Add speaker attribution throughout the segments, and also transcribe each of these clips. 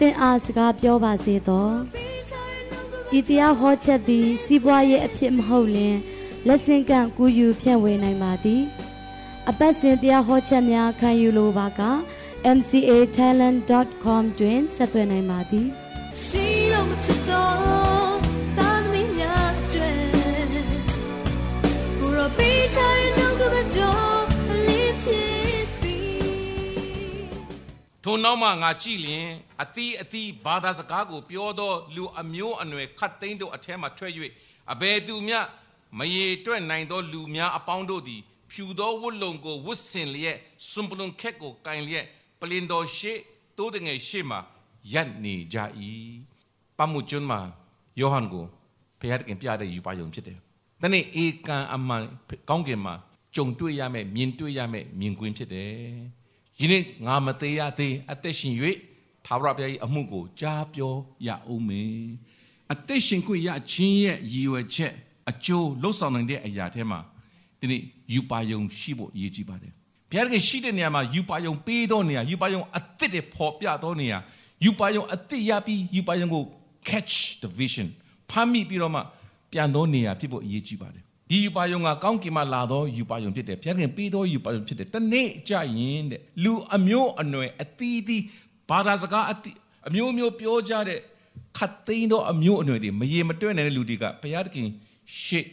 Speaker 1: သင်အားစကားပြောပါစေသောဤတရားဟောချက်သည် စီးပွားရေးအဖြစ်မဟုတ်လျင်လက်ဆင့်ကန့်ကူးယူဖြန့်ဝေနိုင်ပါသည် အပတ်စဉ်တရားဟောချက်များခံယူလိုပါက mcatalent.com တွင်ဆက်သွယ်နိုင်ပါသည်
Speaker 2: ရှိလို့မဖြစ်တော့တာသမီးများတွေဘုရောပေးထားတဲ့
Speaker 3: ထိုနောက်မှငါကြည့်လျင်အသီးအသီးဘာသာစကားကို ပြောသောလူအမျိုးအနွယ်ခတ်သိမ်းတို့အထက်မှထွက်၍အဘယ်သူမျှမရေတွက်နိုင်သောလူများအပေါင်းတို့သည် ဖြူသောဝတ်လုံကိုဝတ်ဆင်လျက်စွန်ပလွန်ခက်ကိုကင်လျက်ပလင်တော်ရှိတိုးတငယ်ရှိမှရပ်နေကြ၏ပမှုကျွန်းမှာယောဟန်ကိုဖျားခင်ပြတဲ့ယူပါယုံဖြစ်တယ်။တနေ့ဧကန်အမှန်ကောင်းကင်မှာကြုံတွေ့ရမယ်မြင်တွေ့ရမယ်မြင်ကွင်းဖြစ်တယ်။ ယနေ့ငါမသေးရသေးအသက်ရှင်၍သာဝရဘုရား၏အမှုကိုကြားပြောရအောင်မေ။အသက်ရှင်ခွင့်ရခြင်းရဲ့ရည်ရွယ်ချက်အကျိုးလှုပ်ဆောင်နိုင်တဲ့အရာထဲမှာဒီနေ့ယူပါယုံရှိဖို့အရေးကြီးပါတယ်။ဘုရားခင်ရှိတဲ့နေရာမှာယူပါယုံပေးသောနေရာယူပါယုံအသစ်တွေပေါ်ပြသောနေရာယူပါယုံအသစ်ရပြီးယူပါယုံကို catch the vision ဖမ်းမိပြီးတော့မှပြန်သောနေရာဖြစ်ဖို့အရေးကြီးပါတယ် ဒီယူပါယုံကကောင်းကင်မှာလာသောယူပါယုံဖြစ်တယ်ဘုရားခင်ပေးသောယူပါယုံဖြစ်တယ်တနေ့ကြရင်တဲ့လူအမျိုးအနွယ်အသီးသီးဘာသာစကားအသီးအမျိုးမျိုးပြောကြတဲ့ခတ်သိမ်းသောအမျိုးအနွယ်တွေမရေမတွက်နိုင်တဲ့လူတွေကဘုရားသခင်ရှေ့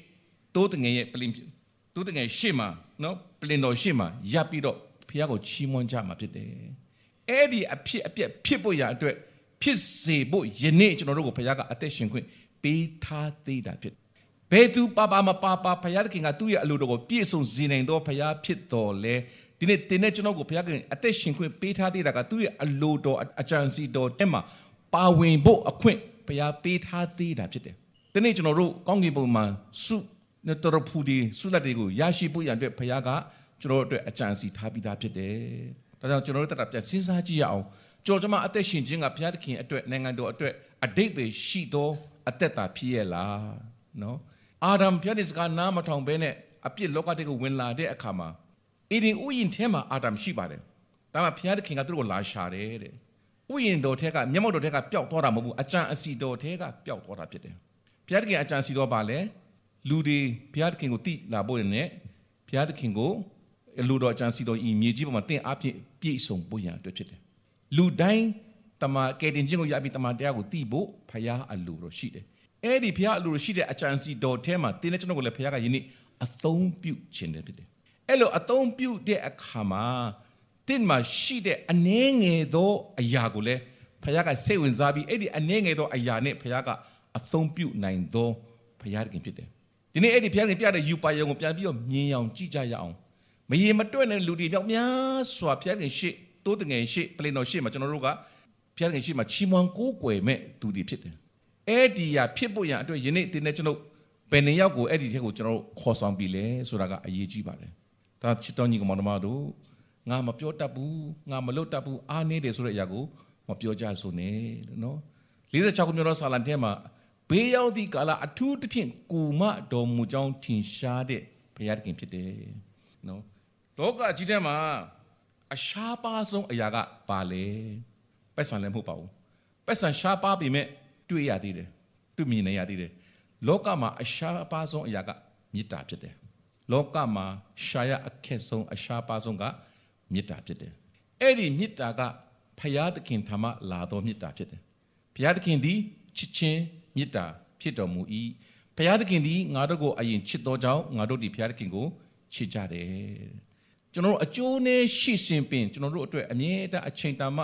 Speaker 3: တိုးတငယ်ရဲ့ပလင်တိုးတငယ်ရှေ့မှာနော်ပလင်တော်ရှေ့မှာရပ်ပြီးတော့ဘုရားကိုချီးမွမ်းကြမှာဖြစ်တယ်အဲ့ဒီအဖြစ်အပျက်ဖြစ်ဖို့ရအတွက်ဖြစ်စေဖို့ယနေ့ကျွန်တော်တို့ကိုဘုရားကအသက်ရှင်ခွင့်ပေးထားသေးတာဖြစ် ဘယ်သူပါပါမပါပါဘုရားသခင်ကသူ့ရဲ့အလိုတော်ကိုပြည့်စုံစေနိုင်သောဘုရားဖြစ်တော်လဲဒီနေ့တင်းနဲ့ကျွန်တော်ကိုဘုရားကအသက်ရှင်ခွင့်ပေးထားသေးတာကသူ့ရဲ့အလိုတော်အကြံစီတော်တဲ့မှာပါဝင်ဖို့အခွင့်ဘုရားပေးထားသေးတာဖြစ်တယ်ဒီနေ့ကျွန်တော်တို့ကောင်းကင်ဘုံမှာစုနဲ့တော်ဖူဒီဆုလက်တွေကိုရရှိဖို့ရန်အတွက်ဘုရားကကျွန်တော်တို့အတွက်အကြံစီထားပြီးသားဖြစ်တယ်ဒါကြောင့်ကျွန်တော်တို့တက်တာပြန်စဉ်းစားကြည့်ရအောင်ကြော်ကြမအသက်ရှင်ခြင်းကဘုရားသခင်အတွက်နိုင်ငံတော်အတွက်အတိတ်ပဲရှိသောအသက်တာဖြစ်ရဲ့လားနော် အာဒမ်ဘုရားဒီစကားနားမထောင်ဘဲနဲ့အပြစ်လောကတိကိုဝင်လာတဲ့အခါမှာအေဒင်ဥယျင်ထဲမှာအာဒမ်ရှိပါတယ်ဒါမှဘုရားသခင်ကသူတို့ကိုလာရှာတယ်တဲ့ဥယျင်တော်ထဲကမျက်မှောက်တော်ထဲကပျောက်သွားတာမဟုတ်ဘူးအကြံအစီတော်ထဲကပျောက်သွားတာဖြစ်တယ်ဘုရားသခင်အကြံစီတော်ပါလဲလူတွေဘုရားသခင်ကိုတိလာဖို့နဲ့ဘုရားသခင်ကိုလူတော်အကြံစီတော်ဤမြေကြီးပေါ်မှာတင့်အပြည့်ပြည့်စုံဖို့ရန်အတွက်ဖြစ်တယ်လူတိုင်းတမန်ကယ်တင်ခြင်းကိုရပြီးတမန်တရားကိုသိဖို့ဖရားအလိုတော်ရှိတယ်။ အဲ့ဒီဖရားအလိုတော်ရှိတဲ့အကြံစီတော်ထဲမှာတင်းတဲ့ကျွန်တော်ကိုလည်းဖရားကယနေ့အသုံးပြုခြင်းတယ်ဖြစ်တယ်။အဲ့လိုအသုံးပြုတဲ့အခါမှာတင်းမှာရှိတဲ့အနှဲငယ်သောအရာကိုလည်းဖရားကစိတ်ဝင်စားပြီးအဲ့ဒီအနှဲငယ်သောအရာနဲ့ဖရားကအသုံးပြုနိုင်သောဖရားခင်ဖြစ်တယ်။ဒီနေ့အဲ့ဒီဖရားခင်ပြတဲ့ယူပါယုံကိုပြန်ပြီးတော့မြင်အောင်ကြည့်ကြရအောင်။မရေမတွက်တဲ့လူတွေမြောက်များစွာဖရားခင်ရှေ့တိုးတငယ်ရှေ့ပလင်တော်ရှေ့မှာကျွန်တော်တို့ကဖျားငယ်ရှေ့မှာချီးမွမ်းကိုးကွယ်မဲ့သူတွေဖြစ်တယ်။ အဲ့ဒီရဖြစ်ဖို့ရန်အတွက်ယနေ့တင်တဲ့ကျွန်တော်ဘယ်နှစ်ယောက်ကိုအဲ့ဒီထက်ကိုကျွန်တော်တို့ခေါ်ဆောင်ပြီလဲဆိုတာကအရေးကြီးပါတယ်။ဒါချစ်တော်ညီကောင်မတို့ငါမပြောတတ်ဘူးငါမလုပ်တတ်ဘူးအားနေတယ်ဆိုတဲ့အရာကိုမပြောကြစို့နဲ့နော်။46ခုမြောက်သောဆာလံထဲမှာဘေးရောက်သည့်ကာလအထူးသဖြင့်ကူမတော်မူကြောင်းထင်ရှားတဲ့ဘုရားသခင်ဖြစ်တယ်။နော်။လောကကြီးထဲမှာအရှားပါဆုံးအရာကပါလေပတ်စံလည်းမဟုတ်ပါဘူးပတ်စံရှားပါပြီမဲ့ တွေ့ရသေးတယ်တွေ့မြင်နေရသေးတယ်လောကမှာအရှားပါဆုံးအရာကမေတ္တာဖြစ်တယ်လောကမှာရှားရအခက်ဆုံးအရှားပါဆုံးကမေတ္တာဖြစ်တယ်အဲ့ဒီမေတ္တာကဖယားသခင်ထမလာတော်မေတ္တာဖြစ်တယ်ဖယားသခင်သည်ချစ်ချင်းမေတ္တာဖြစ်တော်မူ၏ဖယားသခင်သည်ငါတို့ကိုအရင်ချစ်တော်ကြောင့်ငါတို့ဒီဖယားသခင်ကိုချစ်ကြတယ်ကျွန်တော်တို့အကျိုးနဲ့ရှိစဉ်ပင်ကျွန်တော်တို့အတွက်အမြဲတမ်းအချိန်တန်မှ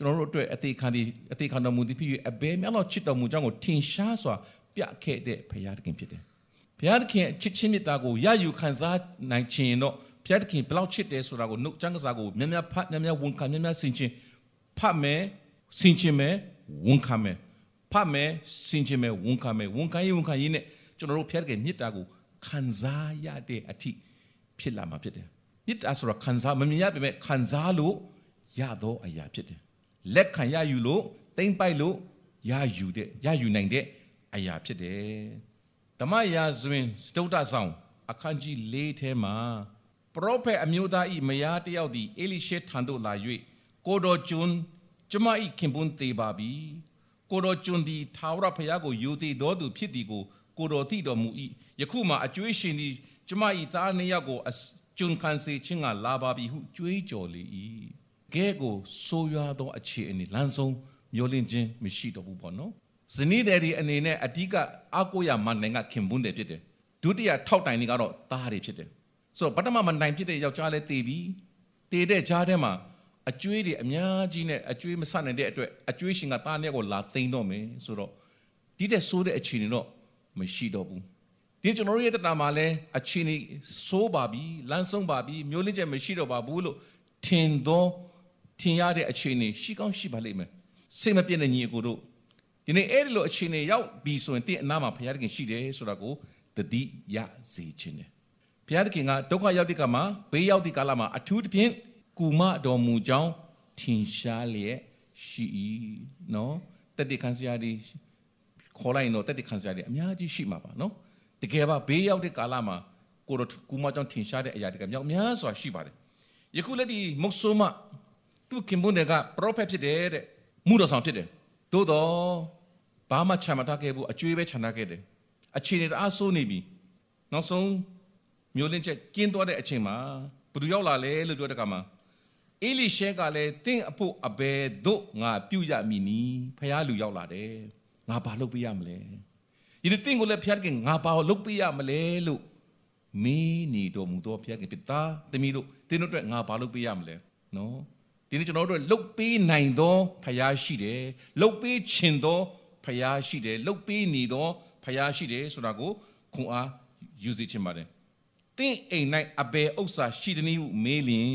Speaker 3: ကျွန်တော်တို့အတွက်အသေးခံဒီအသေးခံတော်မူသည်ဖြစ်၍အဘယ်များတော့ချစ်တော်မူကြောင်းကိုထင်ရှားစွာပြခဲ့တဲ့ဘုရားသခင်ဖြစ်တယ်။ဘုရားသခင်ချစ်ချင်းမြတ်တာကိုရယူခံစားနိုင်ခြင်းတော့ဘုရားသခင်ဘယ်လောက်ချစ်တယ်ဆိုတာကိုနှုတ်ချမ်းကစားကိုများများဖတ်များများဝန်ခံများများဆင်ခြင်ဖတ်မယ်ဆင်ခြင်မယ်ဝန်ခံမယ်ဖတ်မယ်စင်ကြင်မယ်ဝန်ခံမယ်ဝန်ခံရေးဝန်ခံရေးနဲ့ကျွန်တော်တို့ဖျက်တဲ့မြစ်တာကိုခံစားရတဲ့အထိဖြစ်လာမှာဖြစ်တယ်မြစ်တာဆိုတော့ခံစားမမြင်ရပေမဲ့ခံစားလို့ရတော့အရာဖြစ်တယ် လက်ခံရယူလို့တိမ့်ပိုက်လို့ရယူတဲ့ရယူနိုင်တဲ့အရာဖြစ်တယ်ဓမ္မရာဇဝင်စတုဒ္ဒဆောင်အခန်းကြီး၄ထဲမှာပရောဖက်အမျိုးသားဤမယားတယောက်သည်အေလိရှေထံသို့လာ၍ကိုတော်ကျွန်းကျမဤခင်ပွန်းသေးပါပြီကိုတော်ကျွန်းသည်ထာဝရဘုရားကိုယိုသေးတော်သူဖြစ်သည်ကိုကိုတော်သိတော်မူ၏ယခုမှအကျွေးရှင်သည်ကျမဤသားနှစ်ယောက်ကိုအစကျွန်းခံစေခြင်းကလာပါပြီဟုကြွေးကြော်လေ၏ ကဲကိုဆိုးရွားသောအခြေအနေလမ်းဆုံးမျိုးလင့်ခြင်းမရှိတော့ဘူးပေါ့နော်ဇနီးတဲ့ဒီအနေနဲ့အဓိကအကိုရမန်နိုင်ကခင်ပွန်းတယ်ဖြစ်တယ်ဒုတိယထောက်တိုင်တွေကတော့သားတွေဖြစ်တယ်ဆိုတော့ပထမမနိုင်ဖြစ်တဲ့ယောက်ျားလည်းတည်ပြီးတည်တဲ့ကြားထဲမှာအကျွေးတွေအများကြီးနဲ့အကျွေးမဆနိုင်တဲ့အတွက်အကျွေးရှင်ကသားနဲ့ကိုလာသိမ်းတော့မယ်ဆိုတော့ဒီတဲ့ဆိုးတဲ့အခြေအနေတော့မရှိတော့ဘူးဒီကျွန်တော်တို့ရဲ့တတာမှာလဲအခြေအနေဆိုးပါပြီလမ်းဆုံးပါပြီမျိုးလင့်ချက်မရှိတော့ပါဘူးလို့ထင်သော ထင်ရတဲ့အခြေအနေရှိကောင်းရှိပါလိမ့်မယ်စိတ်မပြည့်တဲ့ညီအကိုတို့ဒီနေ့အဲ့ဒီလိုအခြေအနေရောက်ပြီဆိုရင်တင့်အနာမှာဘုရားသခင်ရှိတယ်ဆိုတာကိုတတိယစေခြင်းတယ်ဘုရားသခင်ကဒုက္ခရောက်တဲ့ကမှာဘေးရောက်တဲ့ကာလမှာအထူးသဖြင့်ကုမတော်မူကြောင်းထင်ရှားလျက်ရှိ၏နော်တက်တဲ့ခံစရာတွေခေါ်လိုက်ရင်တော့တက်တဲ့ခံစရာတွေအများကြီးရှိမှာပါနော်တကယ်ပါဘေးရောက်တဲ့ကာလမှာကိုတော်ကုမကြောင့်ထင်ရှားတဲ့အရာတွေကမြောက်များစွာရှိပါတယ်ယခုလက်ဒီမုတ်ဆိုးမ သူခင်ပွန်းတွေကပရောဖက်ဖြစ်တယ်တဲ့မှုတော်ဆောင်ဖြစ်တယ်သို့တော့ဘာမှချမ်းမထားခဲ့ဘူးအကျွေးပဲချမ်းထားခဲ့တယ်အခြေအနေတအားဆိုးနေပြီနောက်ဆုံးမျိုးလင့်ချက်ကင်းသွားတဲ့အချိန်မှာဘသူရောက်လာလဲလို့ပြောတဲ့ကမှာအေလိရှဲကလည်းတင့်အဖို့အဘယ်သို့ငါပြုတ်ရမည်နီဖះလူရောက်လာတယ်ငါဘာလုပ်ပေးရမလဲဒီတင့်ကိုလည်းဖះကငါဘာလုပ်ပေးရမလဲလို့မင်းနေတော်မူသောဖះကပြတာတမီးတို့တင်းတို့အတွက်ငါဘာလုပ်ပေးရမလဲနော် ဒီနေ့ကျွန်တော်တို့လှုပ်ပေးနိုင်သောဖះရှိတယ်လှုပ်ပေးခြင်းသောဖះရှိတယ်လှုပ်ပေးနေသောဖះရှိတယ်ဆိုတာကိုခွန်အားယူစေချင်ပါတယ်တင့်အိမ်၌အဘယ်ဥစ္စာရှိသည်နည်းဟုမေးလျင်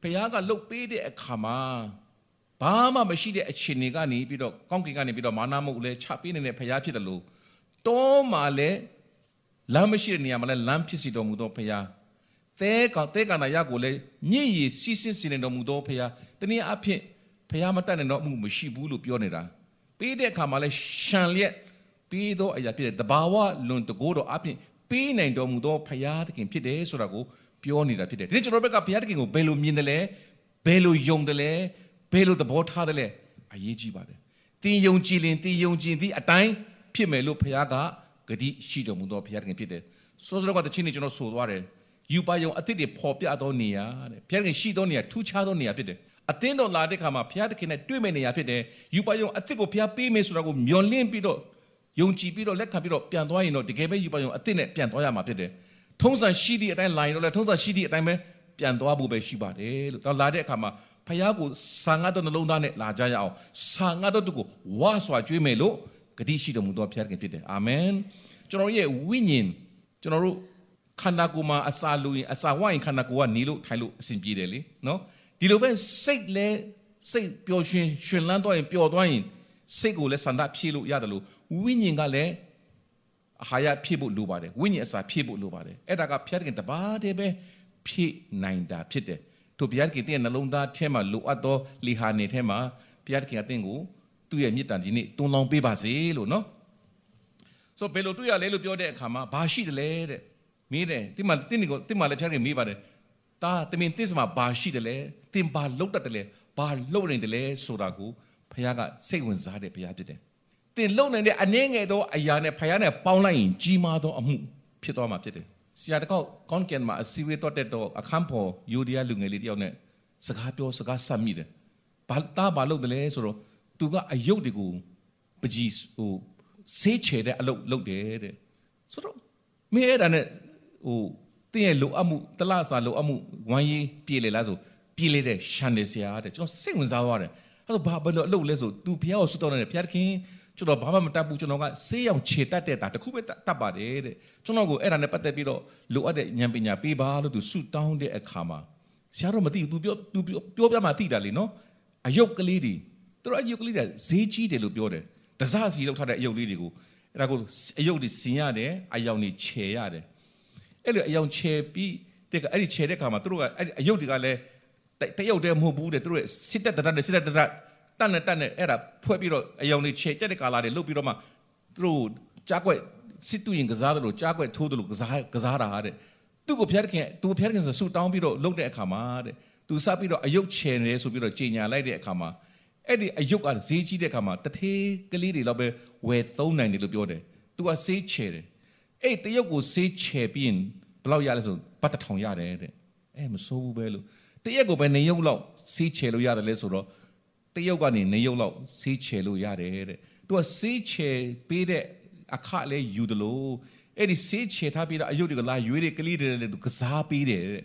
Speaker 3: ဖះကလှုပ်ပေးတဲ့အခါမှာဘာမှမရှိတဲ့အခြေအနေကနေပြီးတော့ကောင်းကင်ကနေပြီးတော့မာနမုတ်လဲချပေးနေတဲ့ဖះဖြစ်တယ်လို့တောမှာလဲလမ်းမရှိတဲ့နေရာမှာလဲလမ်းဖြစ်စီတော်မူသောဖះ သဲကောင်သဲကနာရကိုလည်းညစ်ရည်စီးဆင်းစီနေတော်မူသောဖခင်တနည်းအားဖြင့်ဖခင်မတတ်နိုင်တော့မှုမရှိဘူးလို့ပြောနေတာပေးတဲ့အခါမှာလည်းရှံလျက်ပေးသောအရာဖြစ်တဲ့တဘာဝလွန်တကိုးတော်အပြင်ပေးနိုင်တော်မူသောဖခင်သခင်ဖြစ်တယ်ဆိုတာကိုပြောနေတာဖြစ်တယ်ဒီနေ့ကျွန်တော်ဘက်ကဖခင်သခင်ကိုဘယ်လိုမြင်တယ်လဲဘယ်လိုယုံတယ်လဲဘယ်လိုသဘောထားတယ်လဲအရေးကြီးပါတယ်တင်ယုံကြည်ရင်တင်ယုံကြည်သည့်အတိုင်းဖြစ်မယ်လို့ဖခင်ကဂတိရှိတော်မူသောဖခင်သခင်ဖြစ်တယ်ဆိုဆိုတော့တချင်းနေကျွန်တော်ဆိုသွားတယ် ယူပါယုံအသစ်တွေပေါ်ပြသောနေရာတဲ့ဘုရားခင်ရှိသောနေရာထူးခြားသောနေရာဖြစ်တယ်အသင်းတော်လာတဲ့ခါမှာဘုရားသခင်နဲ့တွေ့မဲ့နေရာဖြစ်တယ်ယူပါယုံအသစ်ကိုဘုရားပေးမယ်ဆိုတာကိုမျှော်လင့်ပြီးတော့ယုံကြည်ပြီးတော့လက်ခံပြီးတော့ပြန်သွားရင်တော့တကယ်ပဲယူပါယုံအသစ်နဲ့ပြန်သွားရမှာဖြစ်တယ်ထုံးစံရှိသည့်အတိုင်းလာရင်တော့လည်းထုံးစံရှိသည့်အတိုင်းပဲပြန်သွားဖို့ပဲရှိပါတယ်လို့တော့လာတဲ့အခါမှာဖခင်ကိုစာငတ်တော်နှလုံးသားနဲ့လာကြရအောင်စာငတ်တော်တို့ကိုဝါစွာကြွေးမယ်လို့ဂတိရှိတော်မူသောဘုရားခင်ဖြစ်တယ်အာမင်ကျွန်တော်ရဲ့ဝိညာဉ်ကျွန်တော်တို့ ခန္ဓာကိုယ်မှာအစာလူရင်အစာဝရင်ခန္ဓာကိုယ်ကနေလို့ထိုင်လို့အဆင်ပြေတယ်လေနော်ဒီလိုပဲစိတ်လဲစိတ်ပျော်ရွှင်ရွှင်လန်းသွားရင်ပျော်သွားရင်စိတ်ကိုလည်းစန္ဒဖြည့်လို့ရတယ်လို့ဝိညာဉ်ကလည်းအာဟာရဖြည့်ဖို့လိုပါတယ်ဝိညာဉ်အစာဖြည့်ဖို့လိုပါတယ်အဲ့ဒါကဖျားတဲ့တပါးတည်းပဲဖြည့်နိုင်တာဖြစ်တယ်တို့ဘုရားခင်တဲ့နှလုံးသားထဲမှာလိုအပ်သောလီဟာနေထဲမှာဘုရားခင်အသင်ကိုသူ့ရဲ့မြစ်တန်ဒီနေ့တွန်းလောင်းပေးပါစေလို့နော်ဆိုဘယ်လိုတွေ့ရလဲလို့ပြောတဲ့အခါမှာဘာရှိတယ်လဲတဲ့ မေးတယ်တိမတင်းကိုတိမလည်းဖျားခင်မေးပါတယ်တာတမင်တစ်စမှာဘာရှိတယ်လဲတင်ဘာလောက်တတ်တယ်လဲဘာလောက်နေတယ်လဲဆိုတာကိုဖခင်ကစိတ်ဝင်စားတဲ့ဖခင်ဖြစ်တယ်တင်လုံနိုင်တဲ့အနှဲငယ်သောအရာနဲ့ဖခင်နဲ့ပေါင်းလိုက်ရင်ကြီးမားသောအမှုဖြစ်သွားမှာဖြစ်တယ်ဆရာတကောက်ကောင်းကင်မှာအစီဝေးတော့တဲ့တော့အခန်းဖော်ယူဒီယာလူငယ်လေးတယောက်နဲ့စကားပြောစကားဆက်မိတယ်ဘာတာဘာလုပ်တယ်လဲဆိုတော့သူကအယုတ်တွေကိုပကြီးဟိုဆေးချေတဲ့အလုပ်လုပ်တယ်တဲ့ဆိုတော့မင်းအဲ့ဒါနဲ့ ဟိုတင်းရဲ့လိုအပ်မှုတလစာလိုအပ်မှုဝမ်းရေးပြေလေလားဆိုပြေလေတဲ့ရှန်တယ်ဆရာတဲ့ကျွန်တော်စိတ်ဝင်စားသွားတယ်အဲ့တော့ဘာဘယ်လိုအလုပ်လဲဆို तू ဖះကိုဆွတ်တော့တယ်ဖះတခင်ကျွန်တော်ဘာမှမတတ်ဘူးကျွန်တော်ကဆေးရောင်ခြေတက်တဲ့တာတခုပဲတတ်ပါတယ်တဲ့ကျွန်တော်ကိုအဲ့ဒါနဲ့ပတ်သက်ပြီးတော့လိုအပ်တဲ့ဉာဏ်ပညာပေးပါလို့ तू ဆုတောင်းတဲ့အခါမှာဆရာတော့မသိဘူး तू ပြော तू ပြောပြမှသိတာလေနော်အယုတ်ကလေးတွေသူတို့အယုတ်ကလေးတွေဈေးကြီးတယ်လို့ပြောတယ် တစစီလောက်ထားတဲ့အယုတ်လေးတွေကိုအဲ့ဒါကိုအယုတ်တွေစင်ရတယ်အယောင်တွေခြေရတယ် အဲ့လိုအယောင်ခြေပြီးတဲ့ကအဲ့ဒီခြေတဲ့ခါမှာသူတို့ကအဲ့ဒီအယုတ်တွေကလည်းတရုတ်တည်းမဟုတ်ဘူးတဲ့သူတို့စစ်တက်တက်စစ်တက်တက်တန်နဲ့တန်နဲ့အဲ့ဒါဖွဲ့ပြီးတော့အယောင်တွေခြေကျက်တဲ့ကာလာတွေလုတ်ပြီးတော့မှသူတို့ကြားကွက်စစ်တူရင်ကစားတယ်လို့ကြားကွက်ထိုးတယ်လို့ကစားကစားတာတဲ့သူ့ကိုဖျက်ခင်သူဖျက်ခင်ဆိုဆူတောင်းပြီးတော့လုတ်တဲ့အခါမှာတဲ့သူစပြီးတော့အယုတ်ချယ်နေဆိုပြီးတော့ကြေညာလိုက်တဲ့အခါမှာအဲ့ဒီအယုတ်ကဈေးကြီးတဲ့အခါမှာတထေးကလေးတွေတော့ပဲဝယ်သုံးနိုင်တယ်လို့ပြောတယ်သူကဈေးချယ်တယ် အဲ့တရုတ်ကိုဈေးချယ်ပြီးရင်ဘယ်လောက်ရလဲဆိုပတ်တထောင်ရတယ်တဲ့အဲမစိုးဘူးပဲလို့တရက်ကိုပဲနေရုပ်လောက်ဈေးချယ်လို့ရတယ်လဲဆိုတော့တရုတ်ကနေနေရုပ်လောက်ဈေးချယ်လို့ရတယ်တဲ့သူကဈေးချယ်ပေးတဲ့အခလဲယူတယ်လို့အဲ့ဒီဈေးချယ်ထားပြီးတော့အယုတ်တွေကလာရွေးတွေကလေးတွေလည်းသူကစားပေးတယ်တဲ့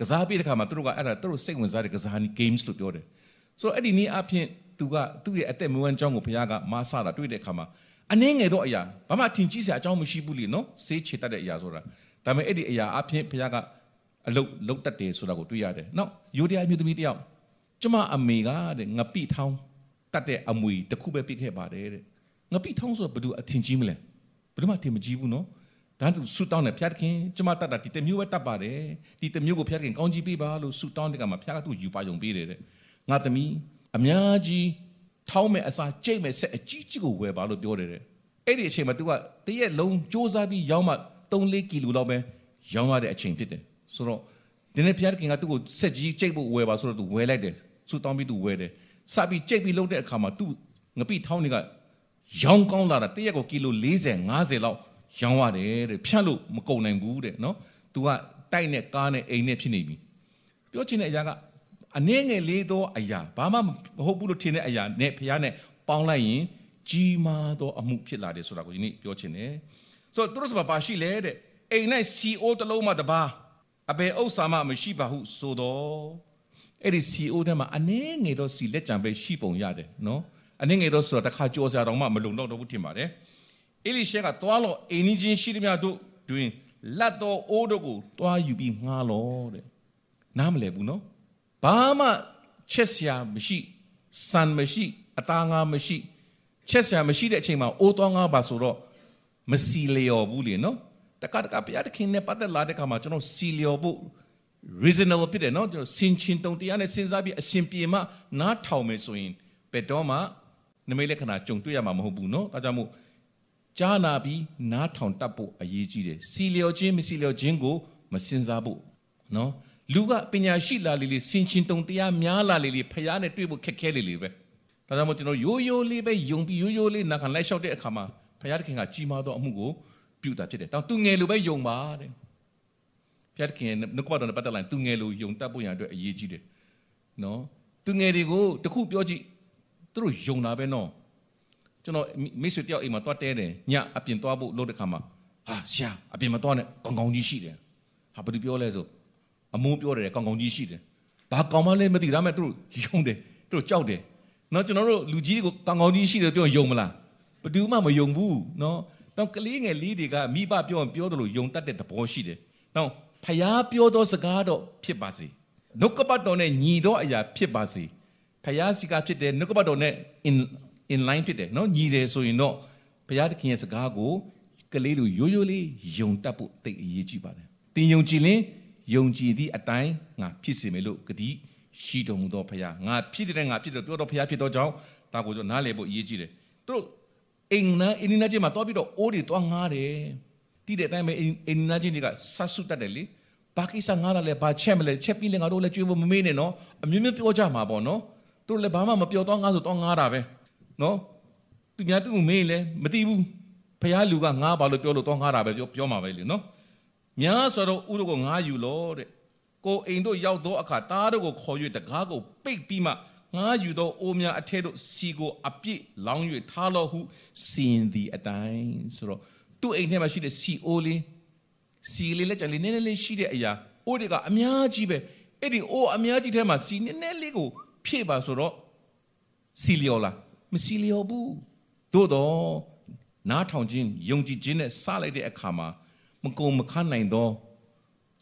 Speaker 3: ကစားပေးတဲ့ခါမှာသူတို့ကအဲ့ဒါသူတို့စိတ်ဝင်စားတဲ့ကစားနီ games လို့ပြောတယ်ဆိုတော့အဲ့ဒီနည်းအဖြစ်သူကသူ့ရဲ့အသက်မွေးဝမ်းကြောင်းကိုဘုရားကမဆတာတွေ့တဲ့အခါမှာ အနည်းငယ်သောအရာဘာမှထင်ကြီးစရာအကြောင်းမရှိဘူးလေနော်စေးချေတတ်တဲ့အရာဆိုတာဒါပေမဲ့အဲ့ဒီအရာအဖြစ်ဘုရားကအလုတ်လုတ်တတ်တယ်ဆိုတာကိုတွေ့ရတယ်နော်ယိုဒီယာမျိုးသမီးတယောက်ကျမအမေကတဲ့ငပိထောင်းတတ်တဲ့အမွေတစ်ခုပဲပြခဲ့ပါတယ်တဲ့ငပိထောင်းဆိုဘယ်သူအထင်ကြီးမလဲဘယ်သူမှထင်မကြီးဘူးနော်ဒါသူဆူတောင်းတယ်ဖျားခင်ကျမတတ်တာဒီတမျိုးပဲတတ်ပါတယ်ဒီတမျိုးကိုဖျားခင်ကောင်းကြီးပေးပါလို့ဆူတောင်းတဲ့ကမှာဖျားကသူ့ယူပါယုံပေးတယ်တဲ့ငါသမီးအများကြီး ထောင်းမဲ့အစာကြိတ်မဲ့ဆက်အကြီးကြီးကိုဝယ်ပါလို့ပြောတယ်တဲ့အဲ့ဒီအချိန်မှာ तू ကတရက်လုံးစူးစမ်းပြီးရောင်းမှ3-4ကီလိုလောက်ပဲရောင်းရတဲ့အချိန်ဖြစ်တယ်ဆိုတော့ဒီနေ့ဖျားခင်ကသူ့ကိုဆက်ကြီးကြိတ်ဖို့ဝယ်ပါဆိုတော့ तू ဝယ်လိုက်တယ်ဆူတောင်းပြီး तू ဝယ်တယ်စပြီးကြိတ်ပြီးလုပ်တဲ့အခါမှာ तू ငပိထောင်းတွေကရောင်းကောင်းလာတာတရက်ကိုကီလို40 50လောက်ရောင်းရတယ်တဲ့ဖြတ်လို့မကုန်နိုင်ဘူးတဲ့နော် तू ကတိုက်နဲ့ကားနဲ့အိမ်နဲ့ဖြစ်နေပြီပြောချင်တဲ့အရာက အနည်းငယ်လေးသောအရာဘာမှမဟုတ်ဘူးလို့ထင်တဲ့အရာနဲ့ဖခင်နဲ့ပေါင်းလိုက်ရင်ကြီးမားသောအမှုဖြစ်လာတယ်ဆိုတာကိုဒီနေ့ပြောချင်တယ်ဆိုတော့သူတို့စပါပါရှိလေတဲ့အိမ်၌ CO တလုံးမှတပါအဘယ်ဥစ္စာမှမရှိပါဟုဆိုတော့အဲ့ဒီ CO ထဲမှာအနည်းငယ်တော့စီလက်ကြံပဲရှိပုံရတယ်နော်အနည်းငယ်တော့ဆိုတာတစ်ခါကြောစရာတော့မှမလုံတော့တော့ဘူးထင်ပါတယ်အေလိရှေကသွားလို့အိမ်ကြီးချင်းရှိသမျှတို့တွင်လက်တော်အိုးတို့ကိုတွားယူပြီးငှားလို့တဲ့နားမလဲဘူးနော် ဘာမှချက်စရာမရှိစံမရှိအသားငါမရှိချက်စရာမရှိတဲ့အချိန်မှာအိုးသွားငါပါဆိုတော့မစီလျော်ဘူးလေနော်တကတကဘုရားသခင်နဲ့ပတ်သက်လာတဲ့ခါမှာကျွန်တော်စီလျော်ဖို့ reasonable ဖြစ်တယ်နော်ကျွန်တော်စင်ချင်းတုံတရားနဲ့စဉ်းစားပြီးအရှင်ပြေမှနားထောင်မယ်ဆိုရင်ဘယ်တော့မှနမိတ်လက္ခဏာကြုံတွေ့ရမှာမဟုတ်ဘူးနော်ဒါကြောင့်မို့ကြားနာပြီးနားထောင်တတ်ဖို့အရေးကြီးတယ်စီလျော်ခြင်းမစီလျော်ခြင်းကိုမစင်စားဖို့နော် လူကပညာရှိလာလေလေစင်ချင်းတုံတရားများလာလေလေဖျားနဲ့တွေ့ဖို့ခက်ခဲလေလေပဲဒါကြောင့်မို့ကျွန်တော်ရိုးရိုးလေးပဲယုံပြီးရိုးရိုးလေးနာခံလိုက်လျှောက်တဲ့အခါမှာဖျားတခင်ကကြီးမားသောအမှုကိုပြုတာဖြစ်တယ်တောင်သူငယ်လိုပဲယုံပါတဲ့ဖျားတခင်နှုတ်ကပတ်တော်နဲ့ပတ်သက်လာရင်သူငယ်လိုယုံတတ်ဖို့ရန်အတွက်အရေးကြီးတယ်နော်သူငယ်တွေကိုတခုပြောကြည့်သူတို့ယုံတာပဲနော်ကျွန်တော်မိတ်ဆွေတယောက်အိမ်မှာတွားတဲတယ်ညအပြင်တွားဖို့လို့တဲ့ခါမှာဟာရှာအပြင်မှာတွားနေကောင်းကောင်းကြီးရှိတယ်ဟာဘာလို့ပြောလဲဆို အမိုးပြောတယ်ကောင်းကောင်းကြီးရှိတယ်ဘာကောင်းမလဲမသိဒါမဲ့သူတို့ယုံတယ်သူတို့ကြောက်တယ်နော်ကျွန်တော်တို့လူကြီးတွေကိုကောင်းကောင်းကြီးရှိတယ်ပြောယုံမလားဘယ်သူမှမယုံဘူးနော်တော့ကလေးငယ်လေးတွေကမိဘပြောရင်ပြောတယ်လို့ယုံတတ်တဲ့သဘောရှိတယ်နော်ဖျားပြောသောစကားတော့ဖြစ်ပါစေနှုတ်ကပတ်တော်နဲ့ညီသောအရာဖြစ်ပါစေဖျားစီကဖြစ်တယ်နှုတ်ကပတ်တော်နဲ့ in in line ဖြစ်တယ်နော်ညီတယ်ဆိုရင်တော့ဘုရားသခင်ရဲ့စကားကိုကလေးလူရိုးရိုးလေးယုံတတ်ဖို့တိတ်အရေးကြီးပါတယ်တင်ယုံကြည်ရင် ယုံကြည်သည့်အတိုင်းငါဖြစ်စေမယ်လို့ဂတိရှိတော်မူသောဖခင်ငါဖြစ်တဲ့ငါဖြစ်တယ်ပြောတော့ဖခင်ဖြစ်တော့ကြောင့်ဒါကိုတော့နားလည်ဖို့အရေးကြီးတယ်သူတို့အင်နာအင်းနာချင်းမှာတွားပြီးတော့အိုးတွေတွားငားတယ်တိတဲ့အတိုင်းပဲအင်းနာချင်းတွေကဆတ်ဆုတတ်တယ်လေဘာကိစ္စငားလာလဲဘာချက်မလဲချက်ပြီးလဲငါတို့လည်းကြွေးဖို့မမေးနဲ့နော်အမျိုးမျိုးပြောကြမှာပေါ့နော်သူတို့လည်းဘာမှမပြောတော့ငားဆိုတော့ငားတာပဲနော်သူများသူ့မေးလဲမသိဘူးဖះလူကငားပါလို့ပြောလို့တော့ငားတာပဲပြောပြောမှာပဲလေနော် များဆိုတော့ဥတို့ကိုငားယူလို့တဲ့ကိုအိမ်တို့ရောက်သောအခါတားတို့ကိုခေါ်၍တကားကိုပိတ်ပြီးမှငားယူသောအိုးများအထက်တို့စီကိုအပြည့်လောင်း၍ထားလို့ဟုစီရင်သည်အတိုင်းဆိုတော့သူ့အိမ်ထဲမှာရှိတဲ့စီအိုးလေးစီလေးလက်ကြလေးနည်းနည်းလေးရှိတဲ့အရာအိုးတွေကအများကြီးပဲအဲ့ဒီအိုးအများကြီးထဲမှာစီနည်းနည်းလေးကိုဖြည့်ပါဆိုတော့စီလျော်လားမစီလျော်ဘူးသို့တော့နားထောင်ခြင်းယုံကြည်ခြင်းနဲ့စလိုက်တဲ့အခါမှာ မကုံမခန့်နိုင်သော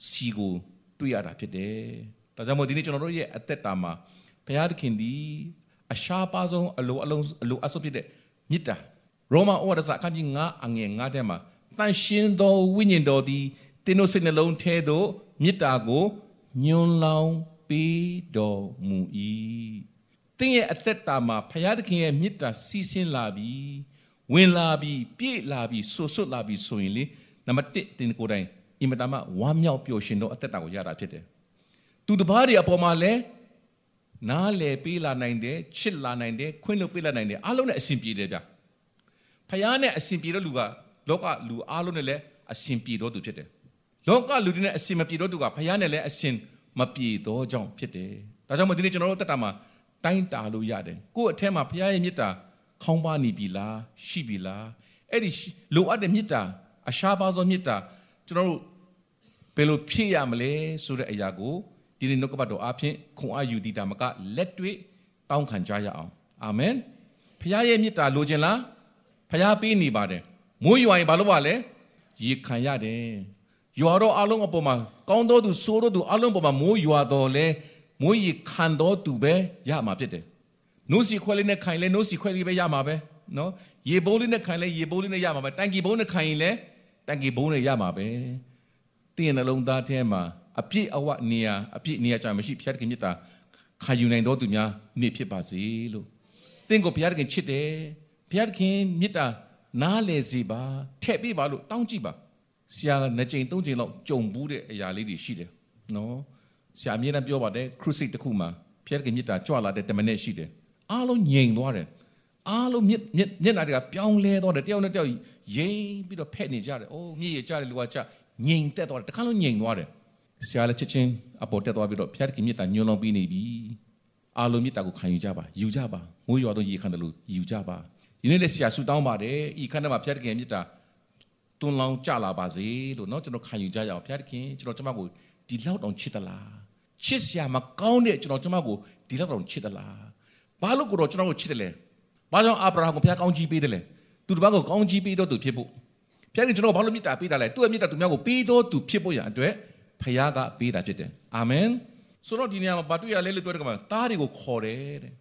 Speaker 3: စီကိုတွေ့ရတာဖြစ်တယ်။ဒါကြောင့်မို့ဒီနေ့ကျွန်တော်တို့ရဲ့အသက်တာမှာဘုရားသခင်ဒီအရှားပါဆုံးအလိုအလုံးအလိုအဆုပ်ဖြစ်တဲ့မေတ္တာရောမဩဝါဒစာအခန်းကြီး9အငယ်9ထဲမှာတန်ရှင်သောဝိညာဉ်တော်သည်တင်းတို့စိတ်နှလုံးထဲသို့မေတ္တာကိုညွန်းလောင်းပေးတော်မူ၏တင်းရဲ့အသက်တာမှာဖခင်သခင်ရဲ့မေတ္တာစီးဆင်းလာပြီးဝင်လာပြီးပြည့်လာပြီးဆွဆွတ်လာပြီးဆိုရင်လေ နံပါတ်1တင်းကိုယ်တိုင်အင်မတန်မှဝမ်းမြောက်ပျော်ရွှင်သောအသက်တာကိုရတာဖြစ်တယ်သူတစ်ပါးတွေအပေါ်မှာလည်းနားလေပေးလာနိုင်တယ်ချစ်လာနိုင်တယ်ခွင့်လွှတ်ပေးလာနိုင်တယ်အားလုံးနဲ့အဆင်ပြေတယ်ဗျဖခင်နဲ့အဆင်ပြေတဲ့လူကလောကလူအားလုံးနဲ့လည်းအဆင်ပြေတော်သူဖြစ်တယ်လောကလူတွေနဲ့အဆင်မပြေတော့သူကဖခင်နဲ့လည်းအဆင်မပြေတော့ကြောင့်ဖြစ်တယ်ဒါကြောင့်မို့ဒီနေ့ကျွန်တော်တို့တက်တာမှာတိုင်းတာလို့ရတယ်ကိုယ့်အထက်မှာဖခင်ရဲ့မေတ္တာခေါင်းပါနေပြီလားရှိပြီလားအဲ့ဒီလိုအပ်တဲ့မေတ္တာ အရှားပါသောမေတ္တာကျွန်တော်တို့ဘယ်လိုဖြည့်ရမလဲဆိုတဲ့အရာကိုဒီနေ့နှုတ်ကပတ်တော်အားဖြင့်ခွန်အားယူတည်တာမကလက်တွေ့တောင်းခံကြရအောင်အာမင်ဖခင်ရဲ့မေတ္တာလိုချင်လားဖခင်ပေးနေပါတယ်မိုးရွာရင်ဘာလို့ပါလဲရေခံရတယ်ရွာတော့အလုံးအပေါ်မှာကောင်းသောသူဆိုးသောသူအလုံးပေါ်မှာမိုးရွာတော်လဲမိုးရေခံတော်သူပဲရမှာဖြစ်တယ်နိုးစီခွဲလေးနဲ့ခိုင်လဲနိုးစီခွဲလေးပဲရမှာပဲနော်ရေဘုံလေးနဲ့ခိုင်လဲရေဘုံလေးနဲ့ရမှာပဲတန်ကီဘုံနဲ့ခိုင်ရင်လဲ တန်ကီဘုံနဲ့ရမှာပဲတင်းရဲ့နှလုံးသားထဲမှာအပြည့်အဝနေရာအပြည့်နေရာကြမရှိဖျက်ခင်မြတ်တာခံယူနိုင်တော်သူများနေဖြစ်ပါစေလို့တင်းကိုဘုရားခင်ချစ်တယ်ဘုရားခင်မြတ်တာနားလေစီပါထည့်ပေးပါလို့တောင်းကြည့်ပါဆရာနှစ်ကြိမ်သုံးကြိမ်လောက်ကြုံဘူးတဲ့အရာလေးတွေရှိတယ်နော်ဆရာအမြဲတမ်းပြောပါတယ်ခရုစိတ်တစ်ခုမှာဘုရားခင်မြတ်တာကြွလာတဲ့တမနဲ့ရှိတယ်အားလုံးငြိမ်သွားတယ် အားလုံးမျက်မျက်မျက်နှာတွေကပြောင်းလဲသွားတယ်တယောက်နဲ့တယောက်ရင်းပြီးတော့ဖက်နေကြတယ်။အိုးမြည်ရကြတယ်လူကကြငြိမ်သက်သွားတယ်တခါလုံးငြိမ်သွားတယ်။ဆရာလည်းချက်ချင်းအပေါ်တက်သွားပြီးတော့ဘုရားခင်မြတ်တာညွှန်လောင်းပြီးနေပြီ။အားလုံးမြတ်တာကိုခံယူကြပါယူကြပါမိုးရွာတော့ရေခမ်းတယ်လို့ယူကြပါဒီနေ့လည်းဆရာဆူတောင်းပါတယ်ဤခန္ဓာမှာဘုရားခင်မြတ်တာတွန်းလောင်းကြလာပါစေလို့เนาะကျွန်တော်ခံယူကြရအောင်ဘုရားခင်ကျွန်တော်ကျမကိုဒီလောက်တောင်ချစ်သလားချစ်ဆရာမကောင်းတဲ့ကျွန်တော်ကျမကိုဒီလောက်တောင်ချစ်သလားဘာလို့ကိုတော့ကျွန်တော်ကိုချစ်တယ်လဲ ဘာကြောင့်အာဗြဟံကိုဘုရားကောင်းကြီးပေးတယ်လဲသူတစ်ပါးကိုကောင်းကြီးပေးတော့သူဖြစ်ဖို့ဘုရားခင်ကျွန်တော်ဘာလို့မြတ်တာပေးတာလဲသူ့ရဲ့မြတ်တာသူများကိုပေးတော့သူဖြစ်ဖို့ရန်အတွက်ဘုရားကပေးတာဖြစ်တယ်အာမင်ဆိုတော့ဒီနေရာမှာဘာတွေ့ရလဲလို့ပြောတဲ့ကမှာတားတွေကိုခေါ်တယ်တဲ့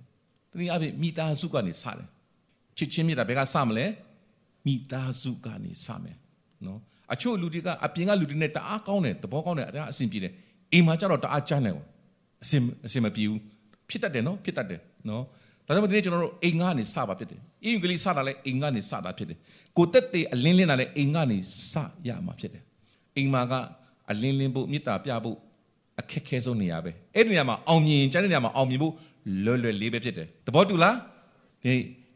Speaker 3: တနည်းအားဖြင့်မိသားစုကနေစတယ်ချစ်ချင်းမြတ်တာဘယ်ကစမလဲမိသားစုကနေစမယ်နော်အချို့လူတွေကအပြင်ကလူတွေနဲ့တအားကောင်းတယ်သဘောကောင်းတယ်အအဆင်ပြေတယ်အိမ်မှာကျတော့တအားကြမ်းတယ်အဆင်အဆင်မပြေဘူးဖြစ်တတ်တယ်နော်ဖြစ်တတ်တယ်နော် ဒါကြောင့်ဒီနေ့ကျွန်တော်တို့အိမ်ကနေစပါဖြစ်တယ်အင်္ဂလိပ်စတာလည်းအိမ်ကနေစတာဖြစ်တယ်ကိုတက်တဲ့အလင်းလင်းတာလည်းအိမ်ကနေစရမှာဖြစ်တယ်အိမ်မှာကအလင်းလင်းဖို့မေတ္တာပြဖို့အခက်ခဲဆုံးနေရာပဲအဲ့ဒီနေရာမှာအောင်မြင်ကျန်တဲ့နေရာမှာအောင်မြင်ဖို့လွယ်လွယ်လေးပဲဖြစ်တယ်သဘောတူလားဒီ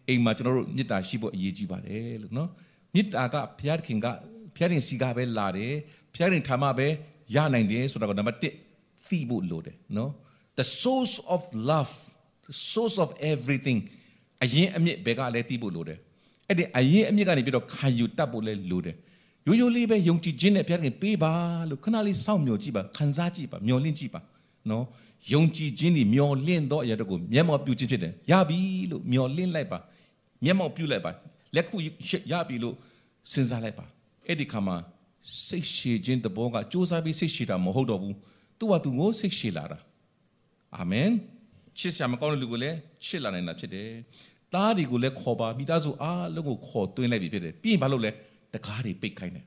Speaker 3: အိမ်မှာကျွန်တော်တို့မေတ္တာရှိဖို့အရေးကြီးပါတယ်လို့နော်မေတ္တာကဘုရားခင်ကဘုရားခင်စီကပဲလာတယ်ဘုရားခင်ထာမပဲရနိုင်တယ်ဆိုတာကနံပါတ်1သိဖို့လိုတယ်နော် the source of love the source of everything အရင်အမြင့်ဘယ်ကလဲသိဖို့လိုတယ်အဲ့ဒီအရင်အမြင့်ကနေပြီးတော့ခံယူတတ်ဖို့လဲလိုတယ်ရိုးရိုးလေးပဲယုံကြည်ခြင်းနဲ့ဘုရားခင်ပေးပါလို့ခဏလေးစောင့်မျှော်ကြည့်ပါခံစားကြည့်ပါမျှော်လင့်ကြည့်ပါနော်ယုံကြည်ခြင်းนี่မျှော်လင့်တော့အရာတို့ကိုမျက်မှောက်ပြုခြင်းဖြစ်တယ်ရပြီလို့မျှော်လင့်လိုက်ပါမျက်မှောက်ပြုလိုက်ပါလက်ခုရပြီလို့စဉ်းစားလိုက်ပါအဲ့ဒီခါမှာစိတ်ရှည်ခြင်းတဘောကစူးစမ်းပြီးစိတ်ရှည်တာမဟုတ်တော့ဘူးသူ့ဟာသူကိုစိတ်ရှည်လာတာအာမင် ချစ်စရာမကောင်းတဲ့လူကိုလည်းချစ်လာနိုင်တာဖြစ်တယ်သားတွေကိုလည်းခေါ်ပါမိသားစုအားလုံးကိုခေါ်သွင်းလိုက်ပြီဖြစ်တယ်ပြီးရင်ဘာလို့လဲတကားတွေပိတ်ခိုင်းတယ်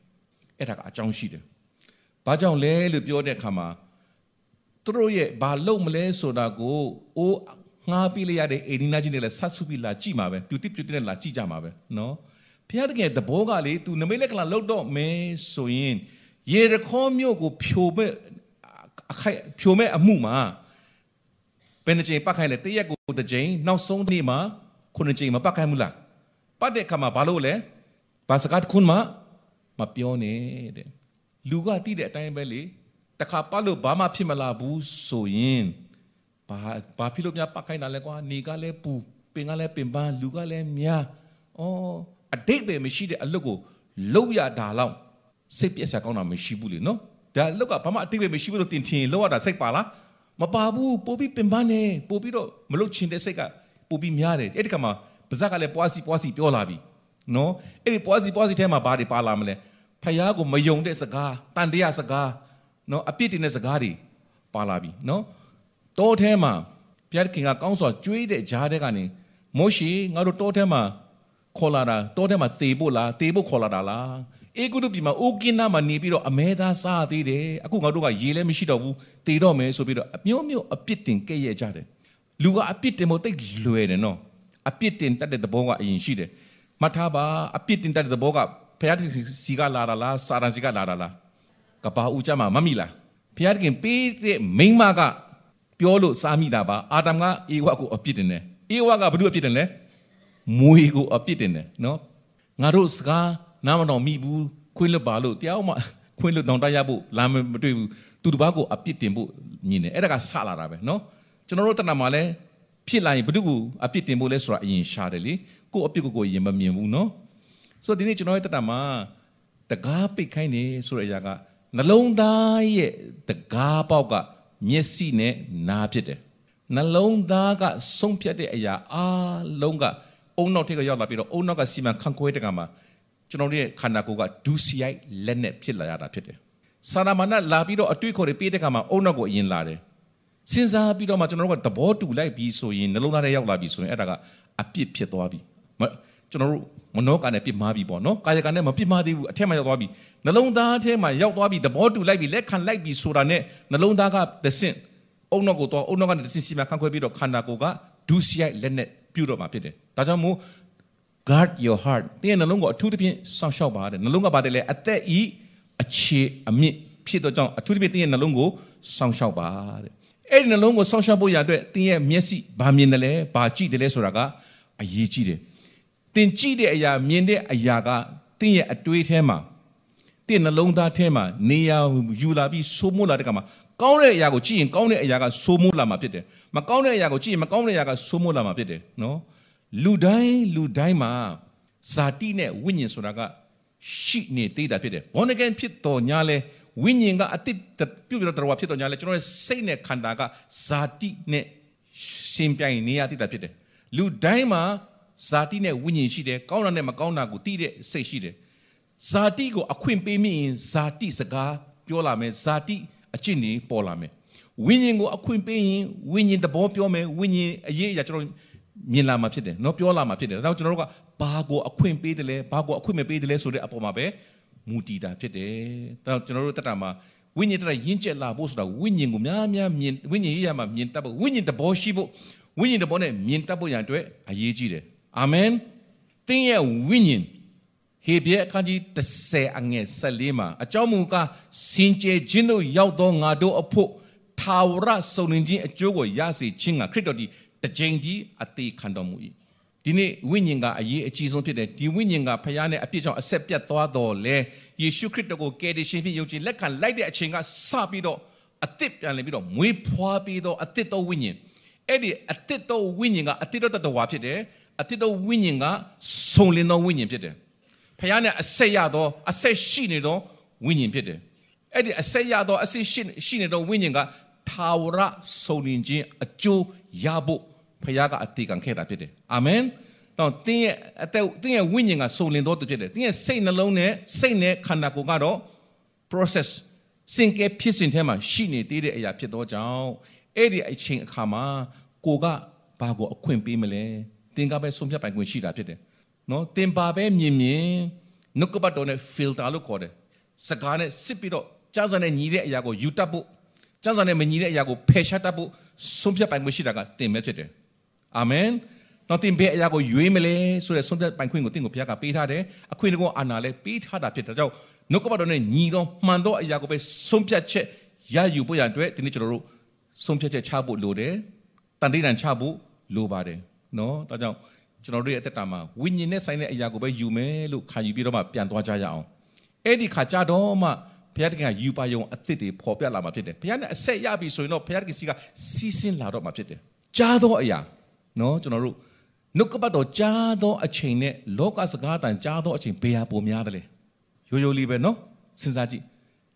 Speaker 3: အဲ့ဒါကအကြောင်းရှိတယ်ဘာကြောင့်လဲလို့ပြောတဲ့အခါမှာသူတို့ရဲ့ဘာလုပ်မလဲဆိုတာကိုအိုးငှားပြီးလိုက်ရတဲ့အိန္ဒိနာကြီးတွေလည်းဆတ်ဆုပြီးလာကြည့်မှာပဲပြူတိပြူတိနဲ့လာကြည့်ကြမှာပဲနော်ဘုရားတကယ်တဘောကလေ तू နမိတ်လက်ကလာလောက်တော့မယ်ဆိုရင်ရေရခေါမြို့ကိုဖြိုမဲ့အခိုက်ဖြိုမဲ့အမှုမှာ ဘယ်နှချိန်ပတ်ခိုင်းလဲတရက်ကိုတစ်ချိန်နောက်ဆုံးနေ့မှာခုနှစ်ချိန်မပတ်ခိုင်းဘူးလားပတ်တဲ့အခါမှာဘာလို့လဲဘာစကားတစ်ခုမှမပြောနဲ့တဲ့လူကတိတဲ့အတိုင်းပဲလေတခါပတ်လို့ဘာမှဖြစ်မလာဘူးဆိုရင်ဘာဘာဖြစ်လို့များပတ်ခိုင်းတာလဲကွာနေကလည်းပူပင်ကလည်းပင်ပန်းလူကလည်းများအော်အတိတ်ပဲမရှိတဲ့အလုပ်ကိုလုပ်ရတာလောက်စိတ်ပြက်စရာကောင်းတာမရှိဘူးလေနော်ဒါအလုပ်ကဘာမှအတိတ်ပဲမရှိဘူးလို့တင်ထင်လောက်ရတာစိတ်ပါလား မပါဘူးပို့ပြီးပင်ပန်းနေပို့ပြီးတော့မလုပ်ချင်တဲ့စိတ်ကပို့ပြီးများတယ်အဲ့ဒီကမှာပါဇက်ကလည်းပွားစီပွားစီပြောလာပြီနော်အဲ့ဒီပွားစီပွားစီထဲမှာဘာတွေပါလာမလဲဖယားကိုမယုံတဲ့စကားတန်တရားစကားနော်အပြစ်တင်တဲ့စကားတွေပါလာပြီနော်တောထဲမှာဘုရားခင်ကကောင်းစွာကြွေးတဲ့ဂျားတဲ့ကနေမောရှိငါတို့တောထဲမှာခေါ်လာတာတောထဲမှာသေဖို့လားသေဖို့ခေါ်လာတာလား အေဂုတုပြည်မှာအိုကင်းနာမှာနေပြီးတော့အမဲသားစားသေးတယ်အခုငါတို့ကရေလည်းမရှိတော့ဘူးသေတော့မယ်ဆိုပြီးတော့အမျိုးမျိုးအပြစ်တင်ကဲ့ရဲ့ကြတယ်လူကအပြစ်တင်ဖို့တိတ်လွယ်တယ်နော်အပြစ်တင်တတ်တဲ့သဘောကအရင်ရှိတယ်မှတ်ထားပါအပြစ်တင်တတ်တဲ့သဘောကဖခင်စီကလာတာလားစာရန်စီကလာတာလားကဘာဦးကြမှာမမိလားဖခင်ပေးတဲ့မိန်းမကပြောလို့စားမိတာပါအာဒမ်ကအေဝါကိုအပြစ်တင်တယ်အေဝါကဘာလို့အပြစ်တင်လဲမွေကိုအပြစ်တင်တယ်နော်ငါတို့စကား နားမတော်မိဘူးခွင့်လွတ်ပါလို့တရားမှခွင့်လွတ်တောင်းတရဖို့လာမတွေ့ဘူးသူတစ်ပါးကိုအပြစ်တင်ဖို့မြင်တယ်အဲ့ဒါကဆလာတာပဲနော်ကျွန်တော်တို့တဏ္ဍာမှာလဲဖြစ်လာရင်ဘု து ကိုအပြစ်တင်ဖို့လဲဆိုတာအရင်ရှာတယ်လေကိုအပြစ်ကိုကိုရင်မမြင်ဘူးနော်ဆိုတော့ဒီနေ့ကျွန်တော်ရဲ့တဏ္ဍာမှာတကားပိတ်ခိုင်းနေဆိုတဲ့အရာကနှလုံးသားရဲ့တကားပေါက်ကမျက်စိနဲ့နားဖြစ်တယ်နှလုံးသားကဆုံးဖြတ်တဲ့အရာအားလုံးကအုံနောက်ထက်ကရောက်လာပြီးတော့အုံနောက်ကစီမံခန့်ခွဲတဲ့ကမှာ ကျွန်တော်တို့ရဲ့ခန္ဓာကိုယ်ကဒူစီရိုက်လက်နဲ့ဖြစ်လာရတာဖြစ်တယ်။စာနာမဏလာပြီးတော့အတွေ့အခေါ်တွေပေးတဲ့ကမှာအုံနောက်ကိုအရင်လာတယ်။စဉ်းစားပြီးတော့မှကျွန်တော်တို့ကသဘောတူလိုက်ပြီးဆိုရင်နှလုံးသားထဲရောက်လာပြီဆိုရင်အဲ့ဒါကအပြစ်ဖြစ်သွားပြီ။မကျွန်တော်တို့မနောကနဲ့ပြစ်မှားပြီပေါ့နော်။ကာယကနဲ့မပြစ်မှားသေးဘူးအထက်မှာရောက်သွားပြီ။နှလုံးသားထဲမှာရောက်သွားပြီသဘောတူလိုက်ပြီလက်ခံလိုက်ပြီဆိုတာနဲ့နှလုံးသားကသစင့်အုံနောက်ကိုတော့အုံနောက်ကသစင့်စီမံခန့်ခွဲပြီးတော့ခန္ဓာကိုယ်ကဒူစီရိုက်လက်နဲ့ပြုတော့မှာဖြစ်တယ်။ဒါကြောင့်မို့ guard your heart တင်းနှလုံးကိုအထူးသဖြင့်စောင့်ရှောက်ပါတဲ့နှလုံးကပါတယ်လေအသက်ဤအခြေအမြင့်ဖြစ်တော့ကြောင့်အထူးသဖြင့်တင်းရဲ့နှလုံးကိုစောင့်ရှောက်ပါတဲ့အဲ့ဒီနှလုံးကိုစောင့်ရှောက်ဖို့ရအတွက်တင်းရဲ့မျက်စိဘာမြင်တယ်လဲဘာကြည့်တယ်လဲဆိုတာကအရေးကြီးတယ်တင်းကြည့်တဲ့အရာမြင်တဲ့အရာကတင်းရဲ့အတွေးထဲမှာတင်းနှလုံးသားထဲမှာနေရာယူလာပြီးစိုးမိုးလာတဲ့ကမှာကောင်းတဲ့အရာကိုကြည့်ရင်ကောင်းတဲ့အရာကစိုးမိုးလာမှာဖြစ်တယ်မကောင်းတဲ့အရာကိုကြည့်ရင်မကောင်းတဲ့အရာကစိုးမိုးလာမှာဖြစ်တယ်နော် လူတိုင်းလူတိုင်းမှာဇာတိနဲ့ဝိညာဉ်ဆိုတာကရှိနေသေးတာဖြစ်တယ်။ born again ဖြစ်တော်ညာလဲဝိညာဉ်ကအတိတ်ပြုတ်ပြီးတော့တော်ဖြစ်တော်ညာလဲကျွန်တော်ရဲ့စိတ်နဲ့ခန္ဓာကဇာတိနဲ့ရှင်ပြိုင်နေရသေးတာဖြစ်တယ်။လူတိုင်းမှာဇာတိနဲ့ဝိညာဉ်ရှိတယ်။ကောင်းတာနဲ့မကောင်းတာကိုသိတဲ့စိတ်ရှိတယ်။ဇာတိကိုအခွင့်ပေးမိရင်ဇာတိစကားပြောလာမယ်။ဇာတိအကျင့်တွေပေါ်လာမယ်။ဝိညာဉ်ကိုအခွင့်ပေးရင်ဝိညာဉ်သဘောပြောမယ်။ဝိညာဉ်အရေးအရာကျွန်တော် မြင်လာမှာဖြစ်တယ်เนาะပြောလာမှာဖြစ်တယ်ဒါကြောင့်ကျွန်တော်တို့ကဘာကိုအခွင့်ပေးတယ်လဲဘာကိုအခွင့်မပေးတယ်လဲဆိုတဲ့အပေါ်မှာပဲမူတည်တာဖြစ်တယ်ဒါကြောင့်ကျွန်တော်တို့တက်တာမှာဝိညာဉ်တက်ရင်းကျက်လာဖို့ဆိုတာဝိညာဉ်ကိုများများမြင်ဝိညာဉ်ရေးရမှာမြင်တတ်ဖို့ဝိညာဉ်တဘောရှိဖို့ဝိညာဉ်တဘောနဲ့မြင်တတ်ဖို့ရန်အတွက်အရေးကြီးတယ်အာမင်တင်းရဲ့ဝိညာဉ်ဟေဘရဲအခန်းကြီး30အငယ်14မှာအကြောင်းမူကားစင်ကြယ်ခြင်းတို့ရောက်သောငါတို့အဖို့ထာဝရစုံလင်ခြင်းအကျိုးကိုရစေခြင်းကခရစ်တော်ဒီ တစ်ကြိမ်ဒီအသေးခံတော်မူ၏ဒီနေ့ဝိညာဉ်ကအရေးအကြီးဆုံးဖြစ်တယ်ဒီဝိညာဉ်ကဖခင်နဲ့အပြစ်ကြောင့်အဆက်ပြတ်သွားတော်လဲယေရှုခရစ်တော်ကိုကယ်တင်ရှင်ဖြစ်ယုံကြည်လက်ခံလိုက်တဲ့အချိန်ကစပြီးတော့အသစ်ပြန်လည်ပြီးတော့မွေးဖွားပြီးတော့အသစ်တော်ဝိညာဉ်အဲ့ဒီအသစ်တော်ဝိညာဉ်ကအသစ်တော်တတော်ဖြစ်တယ်အသစ်တော်ဝိညာဉ်ကစုံလင်သောဝိညာဉ်ဖြစ်တယ်ဖခင်နဲ့အဆက်ရသောအဆက်ရှိနေသောဝိညာဉ်ဖြစ်တယ်အဲ့ဒီအဆက်ရသောအဆက်ရှိရှိနေသောဝိညာဉ်ကထာဝရစုံလင်ခြင်းအကျိုးရဖို့ ဖခင်ကအတည်ခံခဲ့တာဖြစ်တယ်အာမင်တော့တင်းရဲ့အသက်တင်းရဲ့ဝိညာဉ်ကစုံလင်တော်သူဖြစ်တယ်တင်းရဲ့စိတ်နှလုံးနဲ့စိတ်နဲ့ခန္ဓာကိုယ်ကတော့ process စင်ကဲဖြစ်စဉ်ထဲမှာရှိနေသေးတဲ့အရာဖြစ်သောကြောင့်အဲ့ဒီအချိန်အခါမှာကိုကဘာကိုအခွင့်ပေးမလဲတင်ကပဲဆုံးဖြတ်ပိုင်ခွင့်ရှိတာဖြစ်တယ်နော်တင်ပါပဲမြင်မြင်နှုတ်ကပတ်တော်နဲ့ filter လို့ခေါ်တယ်စကားနဲ့စစ်ပြီးတော့ကြားစံနဲ့ညီတဲ့အရာကိုယူတတ်ဖို့ကြားစံနဲ့မညီတဲ့အရာကိုဖယ်ရှားတတ်ဖို့ဆုံးဖြတ်ပိုင်ခွင့်ရှိတာကတင်ပဲဖြစ်တယ် အာမင်တော့တင်ဘယ်အရာကိုရွေးမလဲဆိုတဲ့ဆုံးဖြတ်ပိုင်ခွင့်ကိုတင့်ကိုဘုရားကပေးထားတယ်အခွင့်အရေးအာဏာလည်းပေးထားတာဖြစ်တဲ့ကြောင့်နှုတ်ကပတ်တော်နဲ့ညီတော်မှန်သောအရာကိုပဲဆုံးဖြတ်ချက်ရယူဖို့ရတဲ့ဒီနေ့ကျွန်တော်တို့ဆုံးဖြတ်ချက်ချဖို့လိုတယ်တန်တိတန်ချဖို့လိုပါတယ်နော်ဒါကြောင့်ကျွန်တော်တို့ရဲ့အသက်တာမှာဝိညာဉ်နဲ့ဆိုင်တဲ့အရာကိုပဲယူမယ်လို့ခံယူပြီးတော့မှပြန်သွားကြရအောင်အဲ့ဒီခါကြတော့မှဘုရားတခင်ကယူပါယုံအသစ်တွေပေါ်ပြလာမှာဖြစ်တယ်ဘုရားနဲ့အဆက်ရပြီဆိုရင်တော့ဘုရားတခင်စီကစီးဆင်းလာတော့မှာဖြစ်တယ်ကြားသောအရာ နော်ကျွန်တော်တို့နှုတ်ကပတ်တော်ကြားသောအချိန်နဲ့လောကစကားတန်ကြားသောအချိန်ဘယ်ဟာပိုများတယ်လဲရိုးရိုးလေးပဲနော်စဉ်းစားကြည့်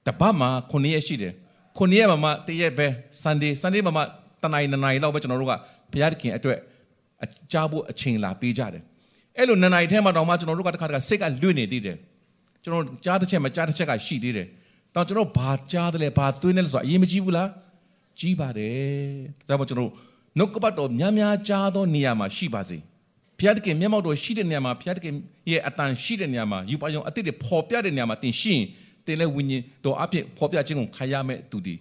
Speaker 3: တပတ်မှာ9ရက်ရှိတယ်9ရက်မှာမှတရက်ပဲ Sunday Sunday မှာမှတနိုင်နနိုင်လောက်ပဲကျွန်တော်တို့ကဘုရားသခင်အတွက်ကြားဖို့အချိန်လာပေးကြတယ်အဲ့လိုနနိုင်ထဲမှာတော့မှကျွန်တော်တို့ကတခါတခါစိတ်ကလွင့်နေသေးတယ်ကျွန်တော်ကြားတစ်ချက်မကြားတစ်ချက်ကရှိသေးတယ်တော့ကျွန်တော်ဘာကြားတယ်လဲဘာသွေးနေလဲဆိုတော့အရင်မကြည့်ဘူးလားကြီးပါတယ်ဒါကြောင့်ကျွန်တော် နှုတ်ကပတ်တော်များများကြားသောနေရာမှာရှိပါစေဖျားတခင်မျက်မှောက်တော်ရှိတဲ့နေရာမှာဖျားတခင်ရဲ့အတန်ရှိတဲ့နေရာမှာယူပါယုံအတိတ်တွေပေါ်ပြတဲ့နေရာမှာတင်ရှိရင်တင်လဲဝိညာဉ်တော်အဖြစ်ပေါ်ပြခြင်းကိုခါရမဲ့သူဒီ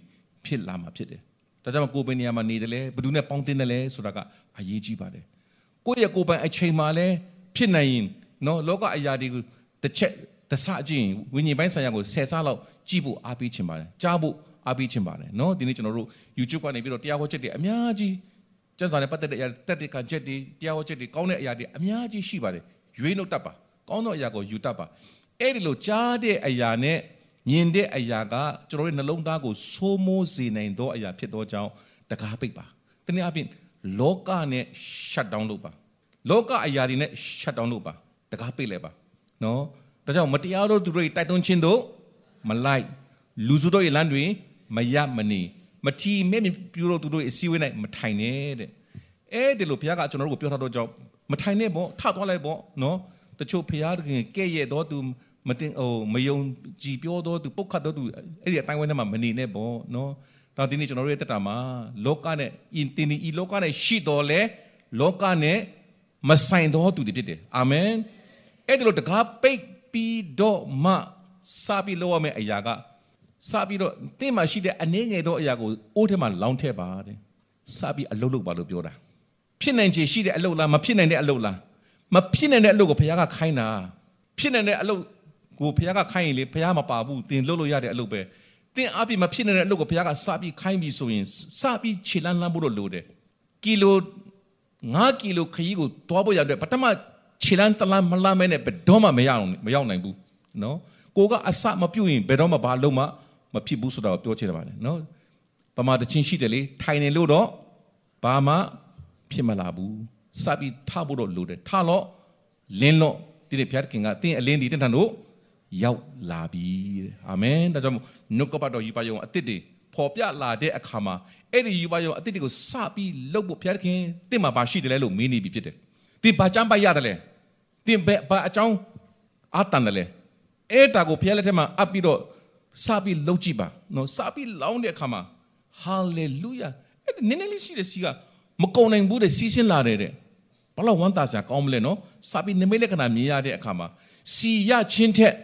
Speaker 3: ဖြစ်လာမှာဖြစ်တယ်ဒါကြောင့်ကိုယ်ပိုင်နေရာမှာနေတယ်လေဘယ်သူနဲ့ပေါင်းတင်တယ်လဲဆိုတာကအရေးကြီးပါတယ်ကိုယ့်ရဲ့ကိုယ်ပိုင်အချိန်မှာလဲဖြစ်နိုင်ရင်နော်လောကအရာတွေကိုတစ်ချက်တစ်ဆအကြည့်ဝိညာဉ်ပိုင်းဆိုင်ရာကိုဆယ်ဆလောက်ကြည့်ဖို့အားပေးချင်ပါတယ်ကြားဖို့အားပေးချင်ပါတယ်နော်ဒီနေ့ကျွန်တော်တို့ YouTube ကနေပြီးတော့တရားဟောချက်တွေအများကြီး ကျန်စာနဲ့ပတ်သက်တဲ့အရာတက်တဲ့ကချက်တွေတရားဟောချက်တွေကောင်းတဲ့အရာတွေအများကြီးရှိပါတယ်ရွေးလို့တတ်ပါကောင်းသောအရာကိုယူတတ်ပါအဲ့ဒီလိုကြားတဲ့အရာနဲ့မြင်တဲ့အရာကကျွန်တော်ရဲ့နှလုံးသားကိုစိုးမိုးစေနိုင်သောအရာဖြစ်သောကြောင့်တကားပိတ်ပါတနည်းအားဖြင့်လောကနဲ့ shut down လုပ်ပါလောကအရာတွေနဲ့ shut down လုပ်ပါတကားပိတ်လဲပါနော်ဒါကြောင့်မတရားသောသူတို့တိုက်တွန်းခြင်းတို့မလိုက်လူစုတို့ရဲ့လမ်းတွင်မရမနေ မထီမဲ့ပြူတော့သူတို့ရဲ့အစည်းအဝေး၌မထိုင်နဲ့တဲ့အဲဒီလိုဘုရားကကျွန်တော်တို့ကိုပြောထားတော့ကြောင့်မထိုင်နဲ့ပေါ့ထသွားလိုက်ပေါ့နော်တချို့ဘုရားခင်ကဲ့ရဲ့တော့သူမတင်ဟိုမယုံကြည်ပြောတော့သူပုတ်ခတ်တော့သူအဲ့ဒီအတိုင်းဝိုင်းထဲမှာမနေနဲ့ပေါ့နော်ဒါဒီနေ့ကျွန်တော်တို့ရဲ့တက်တာမှာလောကနဲ့အင်တင်ဒီလောကနဲ့ရှိတော်လဲလောကနဲ့မဆိုင်တော့သူတွေဖြစ်တယ်အာမင်အဲ့ဒီလိုတကားပိတ်ပြီးတော့မှစပြီးလောက်ရမယ့်အရာက စပြီးတော့တင့်မှာရှိတဲ့အနေငယ်သောအရာကိုအိုးထဲမှာလောင်းထည့်ပါတဲ့စပြီးအလုတ်လုတ်ပါလို့ပြောတာဖြစ်နိုင်ချေရှိတဲ့အလုတ်လားမဖြစ်နိုင်တဲ့အလုတ်လားမဖြစ်နိုင်တဲ့အလုတ်ကိုဘုရားကခိုင်းတာဖြစ်နိုင်တဲ့အလုတ်ကိုဘုရားကခိုင်းရင်လေဘုရားမပါဘူးတင်လုတ်လို့ရတဲ့အလုတ်ပဲတင်အပြည့်မဖြစ်နိုင်တဲ့အလုတ်ကိုဘုရားကစပြီးခိုင်းပြီးဆိုရင်စပြီးခြေလန်းလန်းဖို့လို့လိုတယ်ကီလို9ကီလိုခရီးကိုတွားဖို့ရတဲ့ပထမခြေလန်းတလန်းမလန်းမဲနဲ့ဘယ်တော့မှမရအောင်မရောက်နိုင်ဘူးနော်ကိုကအစမပြုတ်ရင်ဘယ်တော့မှဘာလုံးမှ မဖြစ်ဘူးဆိုတာကိုပြောချင်တယ်ပါတယ်နော်ပမာတချင်းရှိတယ်လေထိုင်နေလို့တော့ဘာမှဖြစ်မလာဘူးစပြီးထဖို့တော့လိုတယ်ထလို့လင်းလို့ဒီတဲ့ဖျားခင်ကတင်းအလင်းဒီတန်ထန်တို့ရောက်လာပြီတဲ့အာမင်ဒါကြောင့်နှုတ်ကပတ်တော်ယူပါယုံအစ်စ်တွေပေါ်ပြလာတဲ့အခါမှာအဲ့ဒီယူပါယုံအစ်စ်တွေကိုစပြီးလှုပ်ဖို့ဖျားခင်တင့်မှာဘာရှိတယ်လဲလို့မေးနေပြီဖြစ်တယ်တင်ဘာချမ်းပိုက်ရတယ်လဲတင်ဘယ်ဘာအကြောင်းအာတန်တယ်လဲအဲ့တာကိုဖျားလက်ထက်မှာအပ်ပြီးတော့ စပြီးလှုပ်ကြည့်ပါနော်စပြီးလောင်းတဲ့အခါမှာဟာလေလုယာအဲ့ဒီနည်းနည်းလေးရှိတဲ့စီကမကုံနိုင်ဘူးတဲ့စီးစင်းလာတယ်တဲ့ဘလောက်ဝမ်းသာစရာကောင်းမလဲနော်စပြီးနမိတ်လက္ခဏာမြင်ရတဲ့အခါမှာစီရချင်းထက်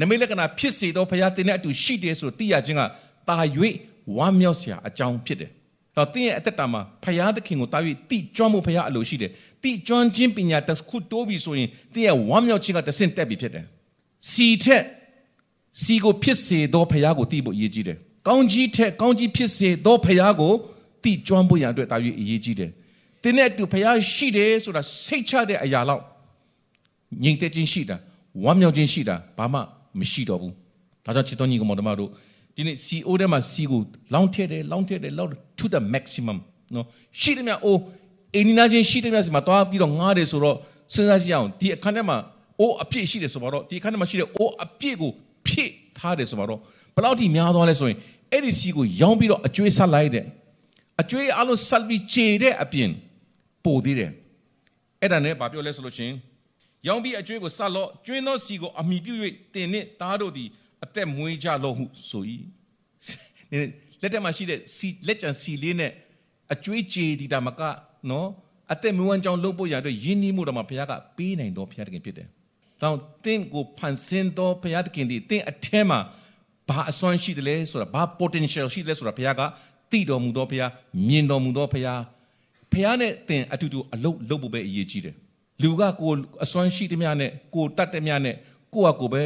Speaker 3: နမိတ်လက္ခဏာဖြစ်စေတော့ဘုရားတင်တဲ့အတူရှိတယ်ဆိုသိရခြင်းကတာ၍ဝမ်းမြောက်စရာအကြောင်းဖြစ်တယ်တော့တင်းရဲ့အသက်တာမှာဖယားသခင်ကိုတာ၍တိကျွမ်းမှုဖယားအလိုရှိတယ်တိကျွမ်းခြင်းပညာတစ်ခုတိုးပြီဆိုရင်တင်းရဲ့ဝမ်းမြောက်ခြင်းကတဆင့်တက်ပြီဖြစ်တယ်စီထက် စီကိုဖြစ်စေသောဖယားကိုတိဖို့အရေးကြီးတယ်ကောင်းကြီးထက်ကောင်းကြီးဖြစ်စေသောဖယားကိုတိကျွမ်းဖို့ရန်အတွက်တာ၍အရေးကြီးတယ်တင်းရဲ့အတူဖယားရှိတယ်ဆိုတာစိတ်ချတဲ့အရာလောက်ငြိမ်သက်ခြင်းရှိတာဝမ်းမြောက်ခြင်းရှိတာဘာမှမရှိတော့ဘူးဒါကြောင့်ချစ်တော်ညီကောင်မောင်တို့ဒီနေ့ CO ထဲမှာ C ကိုလောင်းထည့်တယ်လောင်းထည့်တယ်လောင်း to the maximum နော်ရှိတယ်မြအိုးအင်းနာချင်းရှိတယ်မြစီမှာတွားပြီးတော့ငားတယ်ဆိုတော့စဉ်းစားကြည့်အောင်ဒီအခန်းထဲမှာအိုးအပြည့်ရှိတယ်ဆိုတော့ဒီအခန်းထဲမှာရှိတဲ့အိုးအပြည့်ကို ဖြည့်ထားတယ်ဆိုတော့ဘယ်လောက်ထိများသွားလဲဆိုရင်အဲ့ဒီ C ကိုရောင်းပြီးတော့အကျွေးဆက်လိုက်တယ်အကျွေးအလုံးဆက်ပြီးခြေတဲ့အပြင်ပို့သေးတယ်အဲ့ဒါနဲ့ဗာပြောလဲဆိုလို့ရှိရင်ရောင်းပြီးအကျွေးကိုဆက်လို့ကျွင်းသောစီကိုအမိပြု၍တင်နှင့်သားတို့သည်အသက်မွေးကြလို့ဟုဆို၏လက်ထက်မှာရှိတဲ့စီလက်ကျန်စီလေးနဲ့အကျွေးကြေဒီတာမကနော်အသက်မွေးဝမ်းကြောင်းလုပ်ဖို့ရတဲ့ယဉ်နီးမှုတော်မှာဘုရားကပေးနိုင်တော်ဘုရားတခင်ဖြစ်တယ်။ တောင်းတင့်ကိုဖန်ဆင်းတော်ဘုရားတခင်ဒီတင့်အထဲမှာဘာအစွမ်းရှိတယ်လဲဆိုတာဘာ potential ရှိတယ်လဲဆိုတာဘုရားကသိတော်မူသောဘုရားမြင်တော်မူသောဘုရားဘုရားနဲ့တင်အတူတူအလုပ်လုပ်ဖို့ပဲအရေးကြီးတယ်။လူကကိုအစွမ်းရှိသည်များနဲ့ကိုတတ်သည်များနဲ့ကိုကကိုပဲ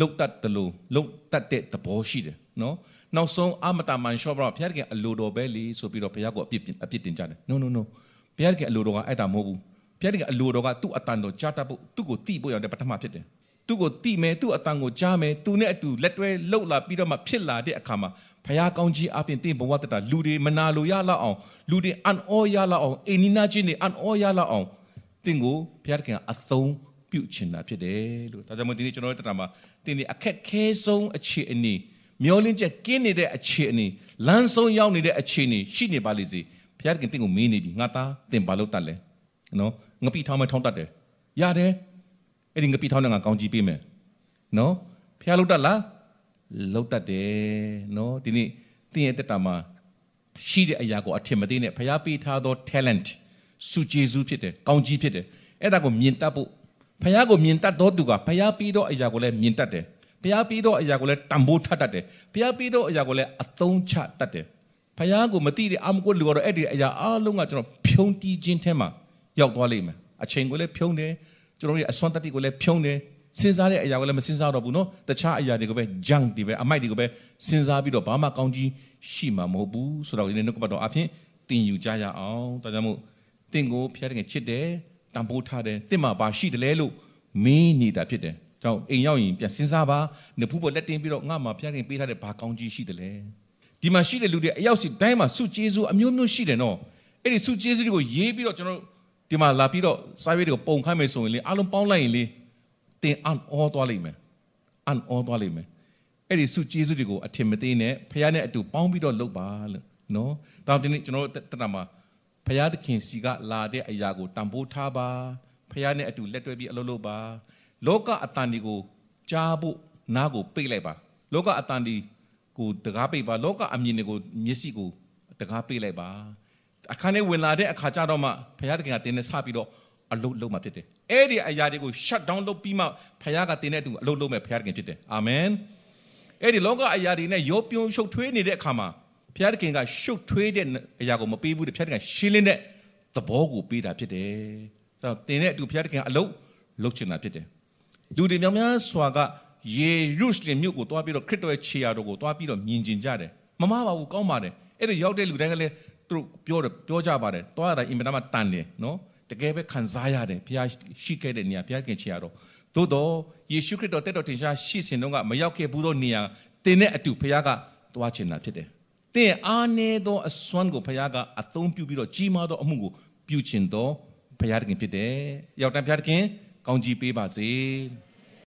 Speaker 3: လုတ်တတ်တယ်လို့လုတ်တတ်တဲ့သဘောရှိတယ်နော်နောက်ဆုံးအမတာမန်ရှော့ဘရဘုရားကအလိုတော်ပဲလေဆိုပြီးတော့ဘုရားကိုအပြစ်အပြစ်တင်ကြတယ် no no no ဘုရားကအလိုတော်ကအဲ့ဒါမဟုတ်ဘူး ဘုရားကအလိုတော်ကသူ့အတန်တော်ကြားတတ်ဖို့သူ့ကိုတိဖို့ရတဲ့ပထမဖြစ်တယ်သူ့ကိုတိမယ်သူ့အတန်ကိုကြားမယ်သူနဲ့အတူလက်တွဲလှုပ်လာပြီးတော့မှဖြစ်လာတဲ့အခါမှာဘုရားကောင်းကြီးအပြင်တင်ဘဝတတာလူတွေမနာလိုရလောက်အောင်လူတွေအန်အောရလောက်အောင်အိနီနာချင်းတွေအန်အောရလောက်အောင်တင်ကိုဘုရားကအသုံးပြုချင်တာဖြစ်တယ်လို့ဒါကြောင့်မို့ဒီနေ့ကျွန်တော်တို့တတာမှာတင်ဒီအခက်ခဲဆုံးအခြေအနေမျောလင်းချက်ကင်းနေတဲ့အခြေအနေလမ်းဆုံးရောက်နေတဲ့အခြေအနေရှိနေပါလိမ့်စေဘုရားခင်တင့်ကိုမင်းနေပြီငါသားတင်ဘာလို့တတ်လဲနော် ငပိထောင်းမထောင်းတတ်တယ်ရတယ်အဲ့ဒီငပိထောင်းနဲ့ငါကောင်းကြီးပေးမယ်နော်ဘုရားလို့တတ်လားလို့တတ်တယ်နော်ဒီနေ့တင်ရဲ့တက်တာမှာရှိတဲ့အရာကိုအထင်မသေးနဲ့ဘုရားပေးထားသော talent စုကျေစုဖြစ်တယ်ကောင်းကြီးဖြစ်တယ်အဲ့ဒါကိုမြင်တတ်ဖို့ဖခင်ကိုမြင်တတ်တော့သူကဖခင်ပြီးတော့အရာကိုလည်းမြင်တတ်တယ်ဖခင်ပြီးတော့အရာကိုလည်းတန်ဖိုးထတ်တတ်တယ်ဖခင်ပြီးတော့အရာကိုလည်းအသုံးချတတ်တယ်ဖခင်ကိုမသိတဲ့အမကိုလူကတော့အဲ့ဒီအရာအားလုံးကကျွန်တော်ဖြုံးတီးခြင်းထဲမှာ ရောက်သွားလိမ့်မယ်အချိန်ကိုလည်းဖြုံးတယ်ကျွန်တော်ရဲ့အစွမ်းတတ္တိကိုလည်းဖြုံးတယ်စဉ်းစားတဲ့အရာကိုလည်းမစဉ်းစားတော့ဘူးနော်တခြားအရာတွေကိုပဲ junk တွေပဲအမိုက်တွေကိုပဲစဉ်းစားပြီးတော့ဘာမှကောင်းကြီးရှိမှာမဟုတ်ဘူးဆိုတော့ဒီနေ့နှုတ်ကပတ်တော်အဖြစ်တင်ယူကြရအောင်ဒါကြောင့်မို့တင်ကိုဖျားတဲ့ချစ်တယ်တန်ဖိုးထားတယ်တင်မှာဘာရှိတယ်လဲလို့မင်းနေတာဖြစ်တယ်ကြောင့်အိမ်ရောက်ရင်ပြန်စဉ်းစားပါနဖူးပေါ်လက်တင်ပြီးတော့ငါမှာဖျားခင်ပေးထားတဲ့ဘာကောင်းကြီးရှိတယ်လဲဒီမှာရှိတဲ့လူတွေအရောက်စီတိုင်းမှာစုကျေးဇူးအမျိုးမျိုးရှိတယ်နော်အဲ့ဒီစုကျေးဇူးတွေကိုရေးပြီးတော့ကျွန်တော် ဒီမှာလာပြီးတော့စာရွက်တွေကိုပုံခိုင်းမယ်ဆိုရင်လေအားလုံးပေါင်းလိုက်ရင်လေတင်အန်အောသွားလိမ့်မယ်အန်အောသွားလိမ့်မယ်အဲ့ဒီစုကျေးဇူးတွေကိုအထင်မသေးနဲ့ဖခင်နဲ့အတူပေါင်းပြီးတော့လုပ်ပါလို့နော်ဒါဒီနေ့ကျွန်တော်တက်တာမှာဖခင်သခင်စီကလာတဲ့အရာကိုတန်ဖိုးထားပါဖခင်နဲ့အတူလက်တွဲပြီးအလုပ်လုပ်ပါလောကအတန်ဒီကိုကြားဖို့နားကိုပိတ်လိုက်ပါလောကအတန်ဒီကိုတကားပိတ်ပါလောကအမြင်တွေကိုမျက်စိကိုတကားပိတ်လိုက်ပါ အခန်းထဲဝင်လာတဲ့အခါကျတော့မှဖခင်သခင်ကတင်းနဲ့စပြီးတော့အလုပ်လုပ်မှာဖြစ်တယ်။အဲ့ဒီအရာတွေကို shut down လုပ်ပြီးမှဖခင်ကတင်တဲ့အတူအလုပ်လုပ်မဲ့ဖခင်ခင်ဖြစ်တယ်။အာမင်။အဲ့ဒီလောကအရာတွေနဲ့ရောပြုံးရှုပ်ထွေးနေတဲ့အခါမှာဖခင်ကရှုပ်ထွေးတဲ့အရာကိုမပေးဘူးတဲ့ဖခင်ကရှင်းလင်းတဲ့သဘောကိုပေးတာဖြစ်တယ်။ဆိုတော့တင်တဲ့အတူဖခင်အလုပ်လုပ်ချင်တာဖြစ်တယ်။လူတွေများများစွာကယေရုရှလင်မြို့ကိုတွားပြီးတော့ခရစ်တော်ရဲ့ခြေရာတော်ကိုတွားပြီးတော့မြင်ကျင်ကြတယ်။မမပါဘူးကောင်းပါတယ်။အဲ့ဒီရောက်တဲ့လူတိုင်းကလည်း သူတို့ပြောတယ်ပြောကြပါတယ်။တွားရတာအင်မတန်မှတန်တယ်နော်။တကယ်ပဲခံစားရတယ်ဘုရားရှိခဲ့တဲ့နေရာဘုရားခင်ချေရတော့သို့တော့ယေရှုခရစ်တော်တက်တော်တင်ရှားရှိစဉ်တုန်းကမရောက်ခဲ့ဘူးသောနေရာတင်းနဲ့အတူဘုရားကတွားချင်တာဖြစ်တယ်။တင်းအားနေသောအစွမ်းကိုဘုရားကအသုံးပြုပြီးတော့ကြီးမားသောအမှုကိုပြုချင်သောဘုရားခင်ဖြစ်တယ်။ရောက်တန်ဘုရားခင်ကောင်းကြီးပေးပါစေ။